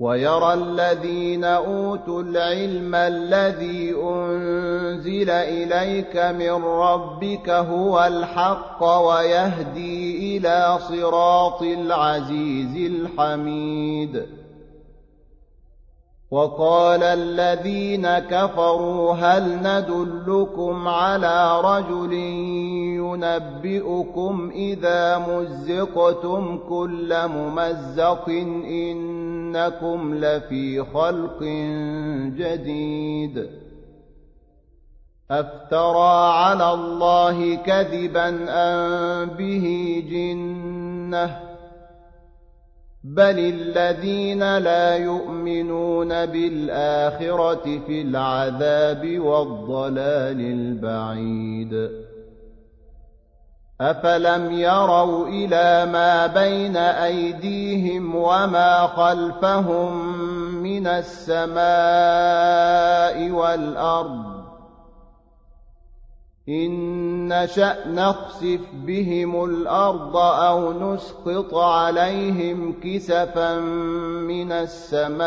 ويرى الذين أوتوا العلم الذي أنزل إليك من ربك هو الحق ويهدي إلى صراط العزيز الحميد. وقال الذين كفروا هل ندلكم على رجل ينبئكم إذا مزقتم كل ممزق إنكم لفي خلق جديد. أفترى على الله كذبا أن به جنة؟ بل الذين لا يؤمنون بالآخرة في العذاب والضلال البعيد. أفلم يروا إلى ما بين أيديهم وما خلفهم من السماء والأرض إن نشأ نخسف بهم الأرض أو نسقط عليهم كسفا من السماء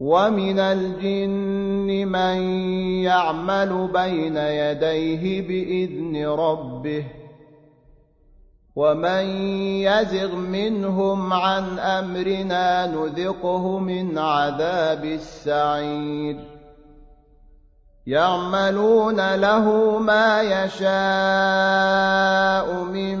ومن الجن من يعمل بين يديه بإذن ربه ومن يزغ منهم عن أمرنا نذقه من عذاب السعير يعملون له ما يشاء من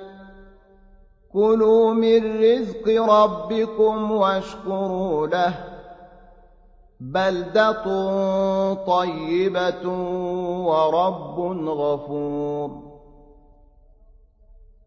كلوا من رزق ربكم واشكروا له بلدة طيبة ورب غفور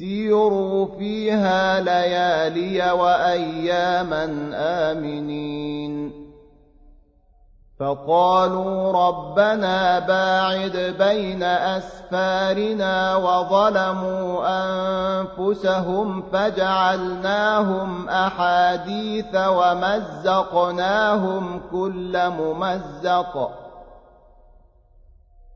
سيروا فيها ليالي وأياما آمنين. فقالوا ربنا باعد بين أسفارنا وظلموا أنفسهم فجعلناهم أحاديث ومزقناهم كل ممزق.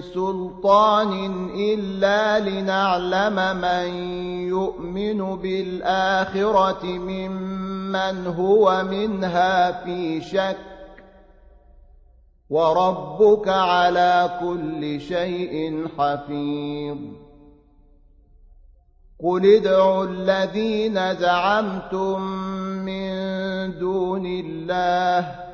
سلطان إلا لنعلم من يؤمن بالآخرة ممن هو منها في شك وربك على كل شيء حفيظ قل ادعوا الذين زعمتم من دون الله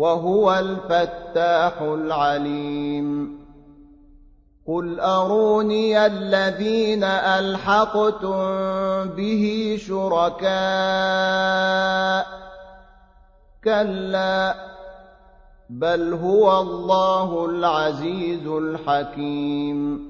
وهو الفتاح العليم. قل أروني الذين ألحقتم به شركاء؟ كلا بل هو الله العزيز الحكيم.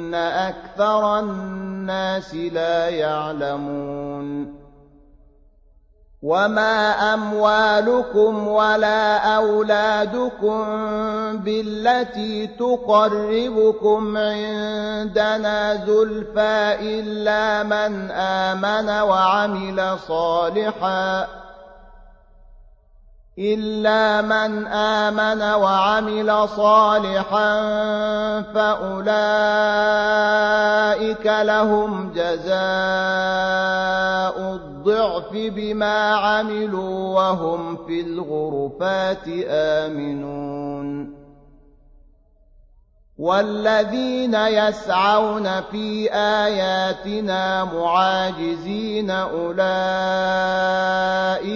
أكثر الناس لا يعلمون. وما أموالكم ولا أولادكم بالتي تقربكم عندنا زلفى إلا من آمن وعمل صالحا إلا من آمن وعمل صالحا فأولئك لهم جزاء الضعف بما عملوا وهم في الغرفات آمنون والذين يسعون في آياتنا معاجزين أولئك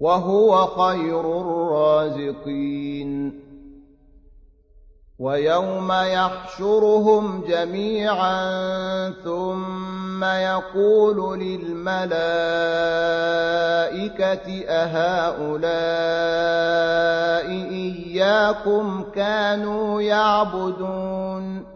وهو خير الرازقين. ويوم يحشرهم جميعا ثم يقول للملائكة أهؤلاء إياكم كانوا يعبدون.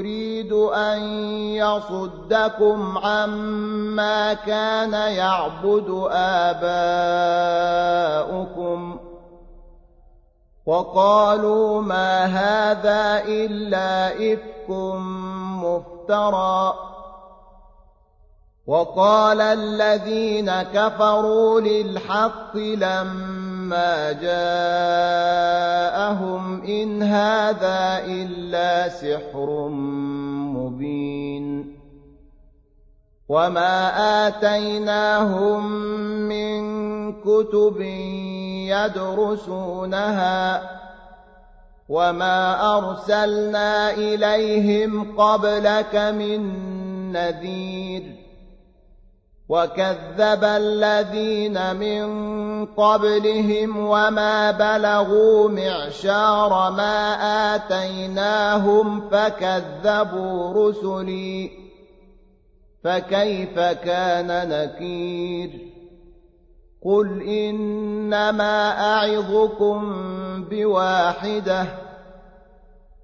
ان يصدكم عما كان يعبد اباؤكم وقالوا ما هذا الا افك مفترى وقال الذين كفروا للحق لما جاءهم إن هذا إلا سحر مبين وما آتيناهم من كتب يدرسونها وما أرسلنا إليهم قبلك من نذير وكذب الذين من قبلهم وما بلغوا معشار ما آتيناهم فكذبوا رسلي فكيف كان نكير قل إنما أعظكم بواحدة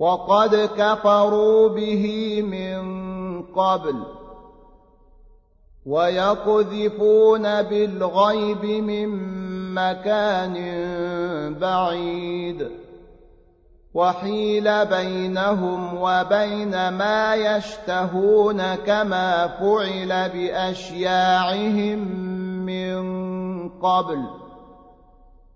وقد كفروا به من قبل ويقذفون بالغيب من مكان بعيد وحيل بينهم وبين ما يشتهون كما فعل بأشياعهم من قبل